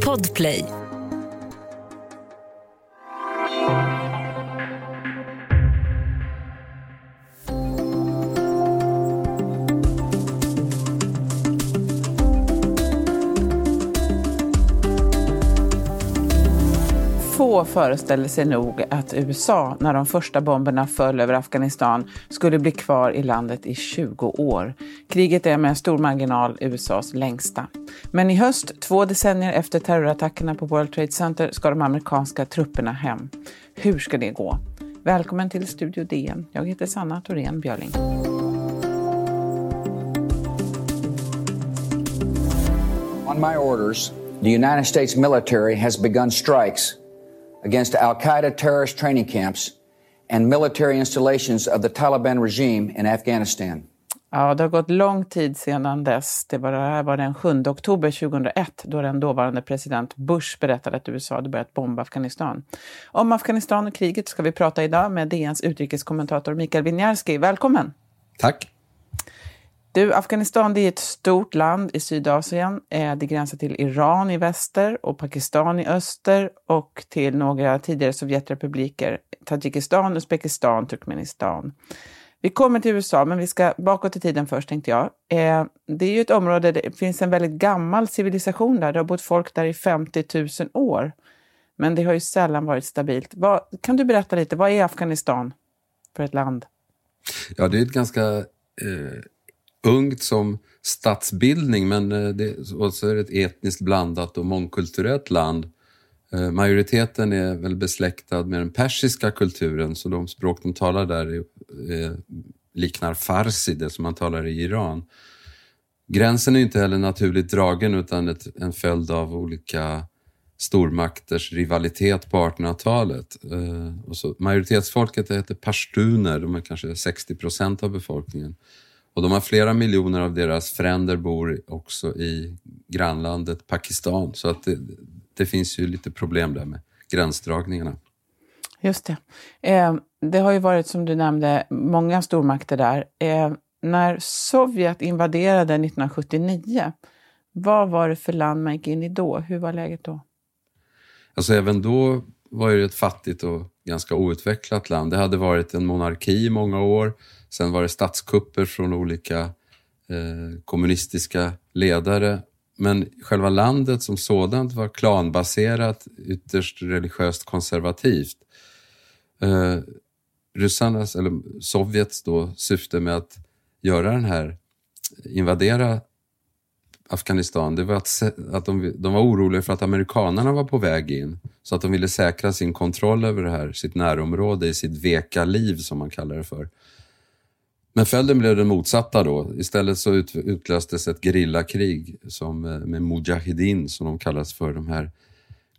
Podplay. Få föreställde sig nog att USA, när de första bomberna föll över Afghanistan, skulle bli kvar i landet i 20 år. Kriget är med stor marginal USAs längsta. Men i höst, två decennier efter terrorattackerna på World Trade Center, ska de amerikanska trupperna hem. Hur ska det gå? Välkommen till Studio DN. Jag heter Sanna Thorén Björling. On my orders, the United States military has begun strikes against Al Qaeda terrorist training camps and military installations of the Taliban regime in Afghanistan. Ja, det har gått lång tid sedan dess. Det var, det här var den 7 oktober 2001 då den dåvarande president Bush berättade att USA hade börjat bomba Afghanistan. Om Afghanistan och kriget ska vi prata idag med DNs utrikeskommentator Mikael Winjarski. Välkommen! Tack! Du, Afghanistan det är ett stort land i Sydasien. Eh, det gränsar till Iran i väster och Pakistan i öster och till några tidigare Sovjetrepubliker, Tadzjikistan, Uzbekistan, Turkmenistan. Vi kommer till USA, men vi ska bakåt i tiden först tänkte jag. Eh, det är ju ett område där det finns en väldigt gammal civilisation där. Det har bott folk där i 50 000 år. Men det har ju sällan varit stabilt. Vad, kan du berätta lite, vad är Afghanistan för ett land? Ja, det är ett ganska eh, ungt som statsbildning, men eh, det, och så är det ett etniskt blandat och mångkulturellt land. Eh, majoriteten är väl besläktad med den persiska kulturen, så de språk de talar där är, är, liknar farsi, det som man talar i Iran. Gränsen är inte heller naturligt dragen utan ett, en följd av olika stormakters rivalitet på 1800-talet. Eh, majoritetsfolket heter pashtuner, de är kanske 60 procent av befolkningen. Och de har flera miljoner av deras fränder bor också i grannlandet Pakistan. Så att det, det finns ju lite problem där med gränsdragningarna. Just det. Eh, det har ju varit, som du nämnde, många stormakter där. Eh, när Sovjet invaderade 1979, vad var det för land man gick in i då? Hur var läget då? Alltså även då var ju ett fattigt och ganska outvecklat land. Det hade varit en monarki i många år. Sen var det statskupper från olika eh, kommunistiska ledare. Men själva landet som sådant var klanbaserat, ytterst religiöst konservativt. Eh, ryssarnas, eller Sovjets då, syfte med att göra den här, invadera Afghanistan, det var att, att de, de var oroliga för att amerikanerna var på väg in. Så att de ville säkra sin kontroll över det här, sitt närområde i sitt veka liv som man kallar det för. Men följden blev den motsatta då. Istället så ut, utlöstes ett gerillakrig som, eh, med Mujahedin som de kallas för, de här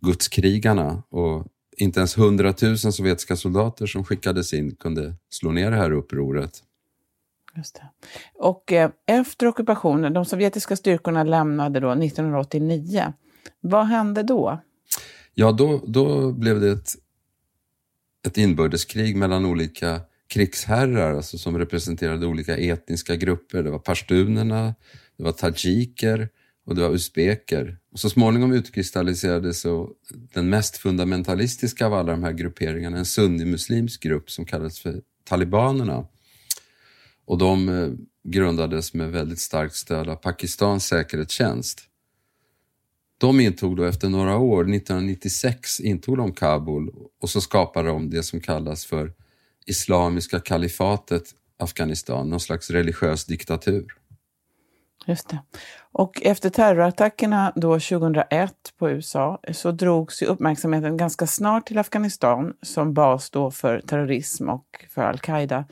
gudskrigarna. Och inte ens hundratusen sovjetiska soldater som skickades in kunde slå ner det här upproret. Just det. Och eh, efter ockupationen, de sovjetiska styrkorna lämnade då 1989. Vad hände då? Ja, då, då blev det ett, ett inbördeskrig mellan olika krigsherrar alltså som representerade olika etniska grupper. Det var pashtunerna, det var tajiker och det var usbeker. Och så småningom utkristalliserades den mest fundamentalistiska av alla de här grupperingarna, en sunnimuslimsk grupp som kallades för talibanerna. Och de eh, grundades med väldigt starkt stöd av Pakistans säkerhetstjänst. De intog då efter några år, 1996, intog de Kabul och så skapade de det som kallas för Islamiska kalifatet Afghanistan, någon slags religiös diktatur. Just det. Och efter terrorattackerna då 2001 på USA så drogs ju uppmärksamheten ganska snart till Afghanistan som bas då för terrorism och för al-Qaida.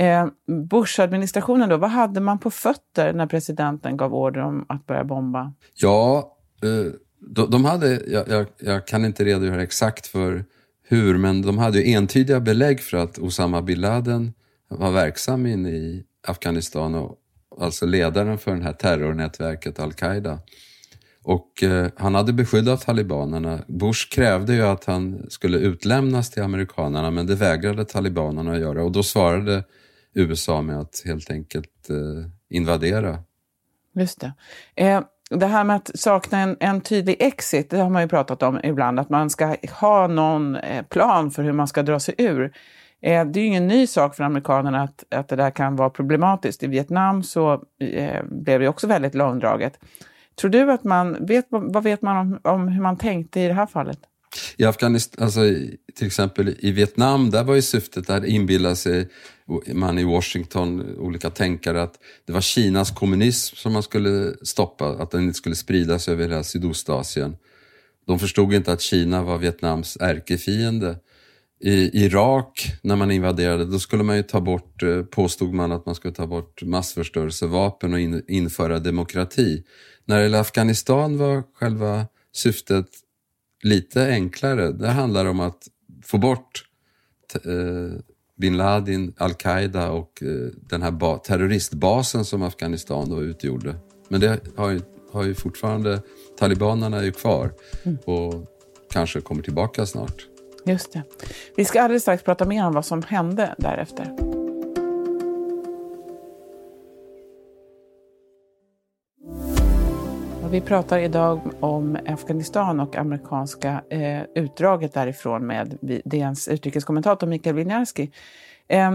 Eh, Bush-administrationen då, vad hade man på fötter när presidenten gav order om att börja bomba? Ja, eh, de, de hade, jag, jag, jag, kan inte redogöra exakt för hur, men de hade ju entydiga belägg för att Osama bin Laden var verksam inne i Afghanistan och alltså ledaren för det här terrornätverket al-Qaida. Och eh, han hade beskydd av talibanerna. Bush krävde ju att han skulle utlämnas till amerikanerna men det vägrade talibanerna att göra och då svarade USA med att helt enkelt eh, invadera. Just det. Eh, det här med att sakna en, en, tydlig exit, det har man ju pratat om ibland, att man ska ha någon eh, plan för hur man ska dra sig ur. Eh, det är ju ingen ny sak för amerikanerna att, att det där kan vara problematiskt. I Vietnam så eh, blev det också väldigt långdraget. Tror du att man vet, vad vet man om, om hur man tänkte i det här fallet? I Afghanistan, alltså, till exempel i Vietnam, där var ju syftet att inbilla sig man i Washington, olika tänkare, att det var Kinas kommunism som man skulle stoppa, att den inte skulle spridas över hela Sydostasien. De förstod inte att Kina var Vietnams ärkefiende. I Irak, när man invaderade, då skulle man ju ta bort, eh, påstod man att man skulle ta bort massförstörelsevapen och in, införa demokrati. När det gäller Afghanistan var själva syftet lite enklare. Det handlar om att få bort eh, bin Laden, al-Qaida och eh, den här terroristbasen som Afghanistan då utgjorde. Men det har ju, har ju fortfarande, talibanerna är ju kvar mm. och kanske kommer tillbaka snart. Just det. Vi ska alldeles strax prata mer om vad som hände därefter. Vi pratar idag om Afghanistan och amerikanska eh, utdraget därifrån med DNs utrikeskommentator Mikael Winiarski. Eh,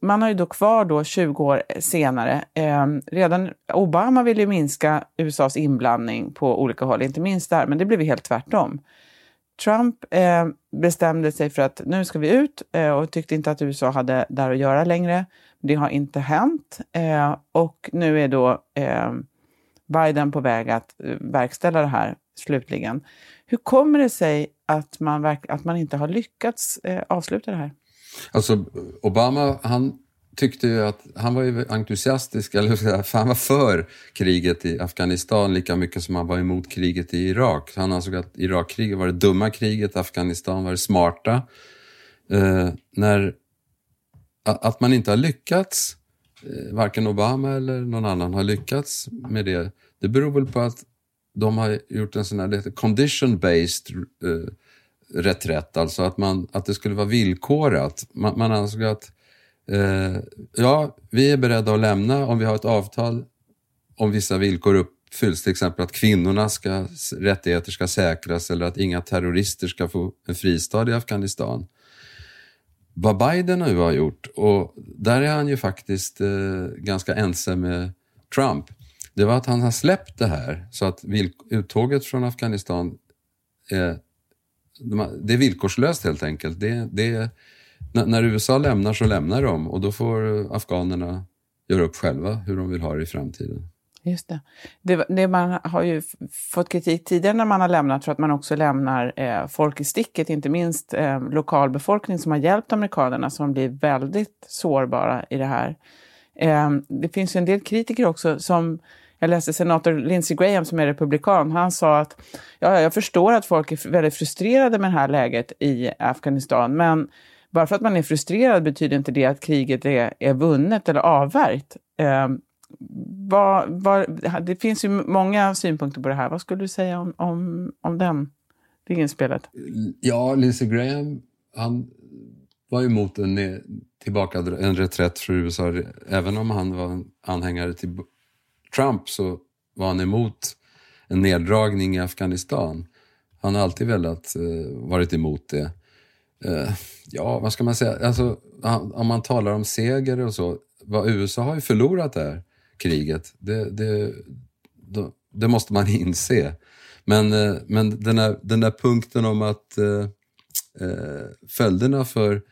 man har ju då kvar då 20 år senare. Eh, redan Obama ville ju minska USAs inblandning på olika håll, inte minst där, men det blev helt tvärtom. Trump eh, bestämde sig för att nu ska vi ut eh, och tyckte inte att USA hade där att göra längre. Det har inte hänt eh, och nu är då eh, Biden på väg att eh, verkställa det här slutligen. Hur kommer det sig att man, att man inte har lyckats eh, avsluta det här? Alltså Obama, han tyckte ju att han var ju entusiastisk, eller för han var för kriget i Afghanistan lika mycket som han var emot kriget i Irak. Han ansåg att Irakkriget var det dumma kriget, Afghanistan var det smarta. Eh, när, att man inte har lyckats Eh, varken Obama eller någon annan har lyckats med det. Det beror väl på att de har gjort en sån här condition-based eh, reträtt, alltså att, man, att det skulle vara villkorat. Man, man ansåg att eh, ja, vi är beredda att lämna om vi har ett avtal om vissa villkor uppfylls, till exempel att kvinnornas rättigheter ska säkras eller att inga terrorister ska få en fristad i Afghanistan vad Biden nu har gjort, och där är han ju faktiskt eh, ganska ense med Trump, det var att han har släppt det här så att uttåget från Afghanistan är, det är villkorslöst helt enkelt. Det, det, när USA lämnar så lämnar de och då får afghanerna göra upp själva hur de vill ha det i framtiden. Just det. det. det. man har ju fått kritik tidigare när man har lämnat för att man också lämnar eh, folk i sticket, inte minst eh, lokalbefolkning som har hjälpt amerikanerna som blir väldigt sårbara i det här. Eh, det finns en del kritiker också som jag läste senator Lindsey Graham som är republikan. Han sa att ja, jag förstår att folk är väldigt frustrerade med det här läget i Afghanistan, men bara för att man är frustrerad betyder inte det att kriget är, är vunnet eller avvärjt. Eh, vad, vad, det finns ju många synpunkter på det här. Vad skulle du säga om, om, om den, det inspelet? Ja, Lindsey Graham, han var emot en, tillbaka, en reträtt för USA. Även om han var anhängare till Trump så var han emot en neddragning i Afghanistan. Han har alltid velat eh, varit emot det. Eh, ja, vad ska man säga? Alltså, om man talar om seger och så. Vad USA har ju förlorat där kriget. Det, det, det måste man inse. Men, eh, men den, här, den där punkten om att eh, eh, följderna för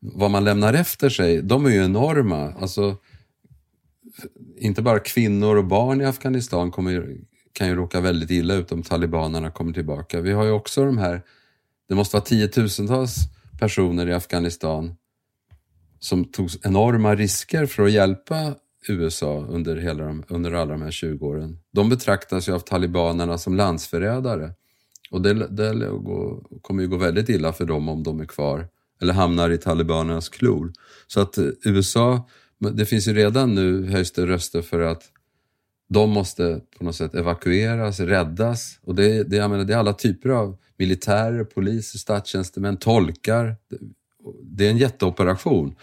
vad man lämnar efter sig, de är ju enorma. Alltså, inte bara kvinnor och barn i Afghanistan kommer, kan ju råka väldigt illa ut om talibanerna kommer tillbaka. Vi har ju också de här, det måste vara tiotusentals personer i Afghanistan som tog enorma risker för att hjälpa USA under, hela de, under alla de här 20 åren. De betraktas ju av talibanerna som landsförrädare. Och det, det gå, kommer ju gå väldigt illa för dem om de är kvar eller hamnar i talibanernas klor. Så att eh, USA, det finns ju redan nu höjs det röster för att de måste på något sätt evakueras, räddas. Och det, det, jag menar, det är alla typer av militärer, poliser, statstjänstemän, tolkar. Det är en jätteoperation.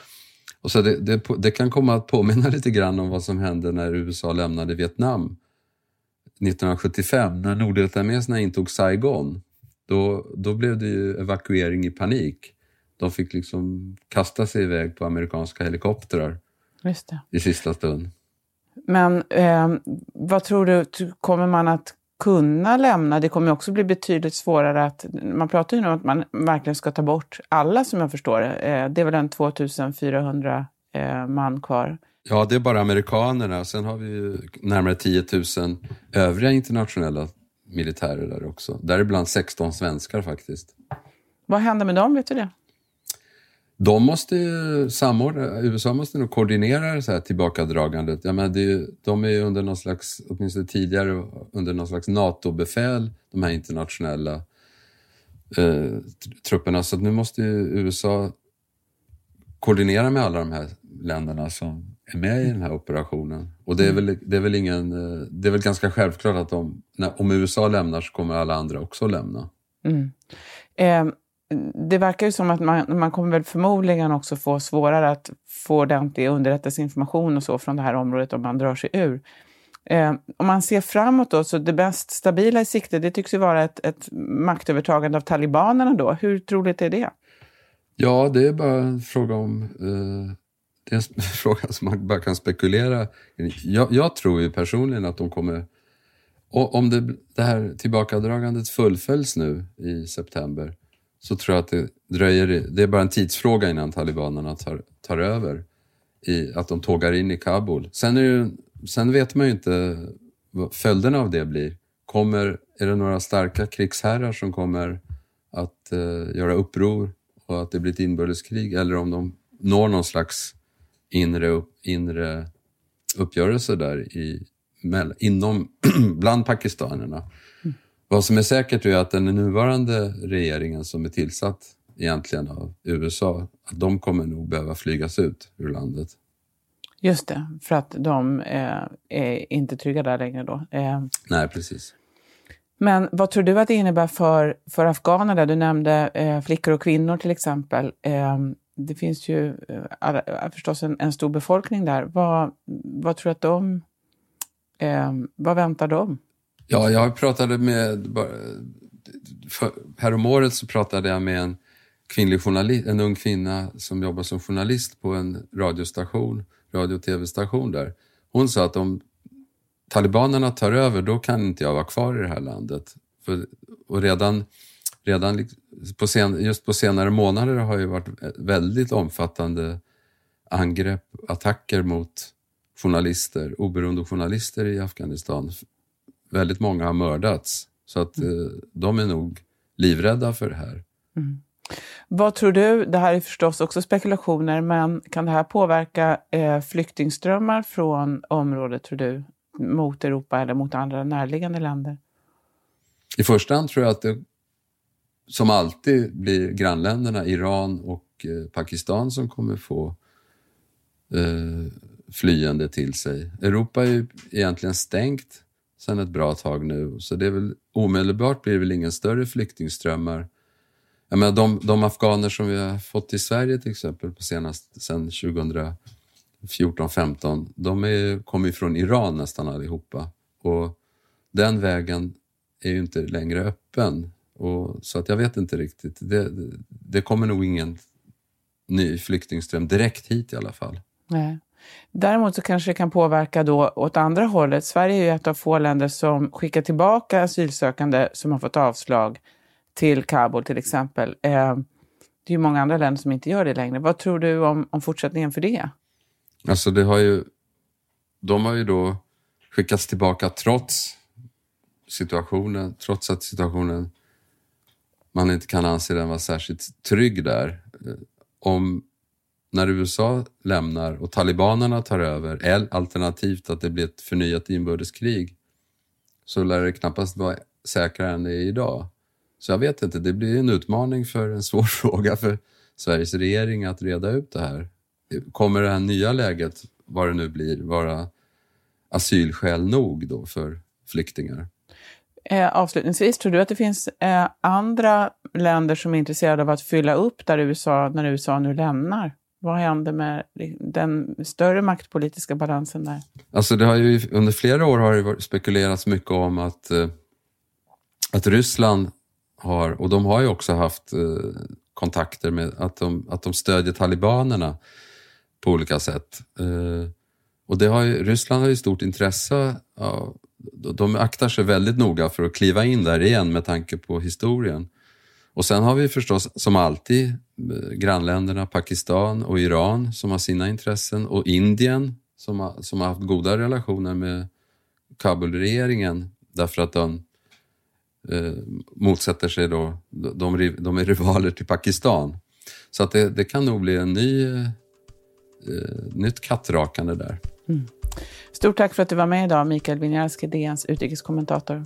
Och så det, det, det, kan komma att påminna lite grann om vad som hände när USA lämnade Vietnam 1975 när nordvietnameserna intog Saigon. Då, då blev det ju evakuering i panik. De fick liksom kasta sig iväg på amerikanska helikoptrar i sista stund. Men eh, vad tror du, kommer man att kunna lämna? Det kommer också bli betydligt svårare att... Man pratar ju nu om att man verkligen ska ta bort alla som jag förstår det. Eh, det är väl en 2400 eh, man kvar. Ja, det är bara amerikanerna. Sen har vi ju närmare 10 000 övriga internationella militärer där också. Däribland 16 svenskar faktiskt. Vad händer med dem, vet du det? De måste ju samordna, USA måste nog koordinera så här tillbakadragandet. Jag menar, det är, de är ju under någon slags, åtminstone tidigare, under någon slags NATO-befäl, de här internationella eh, trupperna. Så nu måste ju USA koordinera med alla de här länderna som är med i den här operationen. Och det är väl, det är väl, ingen, eh, det är väl ganska självklart att de, när, om USA lämnar så kommer alla andra också lämna. Mm. Eh, det verkar ju som att man, man kommer väl förmodligen också få svårare att få ordentlig underrättelseinformation och så från det här området om man drar sig ur. Eh, om man ser framåt då, så det mest stabila i sikte, det tycks ju vara ett, ett maktövertagande av talibanerna då. Hur troligt är det? Ja, det är bara en fråga om... Eh, det är en fråga som man bara kan spekulera jag, jag tror ju personligen att de kommer... om det, det här tillbakadragandet fullföljs nu i september så tror jag att det dröjer, det är bara en tidsfråga innan talibanerna tar, tar över, i, att de tågar in i Kabul. Sen, är sen vet man ju inte vad följderna av det blir. Kommer, är det några starka krigsherrar som kommer att eh, göra uppror och att det blir ett inbördeskrig eller om de når någon slags inre, upp, inre uppgörelse där i, inom, bland pakistanerna. Vad som är säkert är att den nuvarande regeringen som är tillsatt egentligen av USA, att de kommer nog behöva flygas ut ur landet. Just det, för att de eh, är inte trygga där längre då. Eh. Nej, precis. Men vad tror du att det innebär för, för afghanerna? Du nämnde eh, flickor och kvinnor till exempel. Eh, det finns ju eh, alla, förstås en, en, stor befolkning där. Vad, vad tror du att de... Eh, vad väntar de? Ja, jag pratade med... häromåret så pratade jag med en kvinnlig journalist, en ung kvinna som jobbar som journalist på en radiostation, radio och tv-station där. Hon sa att om talibanerna tar över, då kan inte jag vara kvar i det här landet. För, och redan, redan på sen, just på senare månader har det varit väldigt omfattande angrepp, attacker mot journalister, oberoende journalister i Afghanistan väldigt många har mördats. Så att mm. eh, de är nog livrädda för det här. Mm. Vad tror du, det här är förstås också spekulationer, men kan det här påverka eh, flyktingströmmar från området, tror du, mot Europa eller mot andra närliggande länder? I första hand tror jag att det som alltid blir grannländerna Iran och eh, Pakistan som kommer få eh, flyende till sig. Europa är ju egentligen stängt sedan ett bra tag nu. Så det är väl, omedelbart blir det väl ingen större flyktingströmmar. Jag menar, de, de afghaner som vi har fått till Sverige till exempel på senast, sedan 2014-15, de är, kommer ju från Iran nästan allihopa. Och den vägen är ju inte längre öppen. Och, så att jag vet inte riktigt. Det, det kommer nog ingen ny flyktingström direkt hit i alla fall. Nej. Däremot så kanske det kan påverka då åt andra hållet. Sverige är ju ett av få länder som skickar tillbaka asylsökande som har fått avslag till Kabul till exempel. Eh, det är ju många andra länder som inte gör det längre. Vad tror du om, om fortsättningen för det? Alltså det har ju, de har ju då skickats tillbaka trots situationen, trots att situationen man inte kan anse den vara särskilt trygg där. Eh, om när USA lämnar och talibanerna tar över, alternativt att det blir ett förnyat inbördeskrig, så lär det knappast vara säkrare än det är idag. Så jag vet inte, det blir en utmaning för en svår fråga för Sveriges regering att reda ut det här. Kommer det här nya läget, vad det nu blir, vara asylskäl nog då för flyktingar? Eh, avslutningsvis, tror du att det finns eh, andra länder som är intresserade av att fylla upp där USA, när USA nu lämnar? Vad händer med den större maktpolitiska balansen där? Alltså det har ju, under flera år har det spekulerats mycket om att, eh, att Ryssland har, och de har ju också haft eh, kontakter med att de, att de stödjer talibanerna på olika sätt. Eh, och det har ju, Ryssland har ju stort intresse av, de aktar sig väldigt noga för att kliva in där igen med tanke på historien. Och sen har vi förstås som alltid eh, grannländerna Pakistan och Iran som har sina intressen och Indien som har, som har haft goda relationer med Kabulregeringen därför att de eh, motsätter sig då, de, de är rivaler till Pakistan. Så att det, det kan nog bli en ny, eh, eh nytt kattrakande där. Mm. Stort tack för att du var med idag, Mikael Winiarski, DNs utrikeskommentator.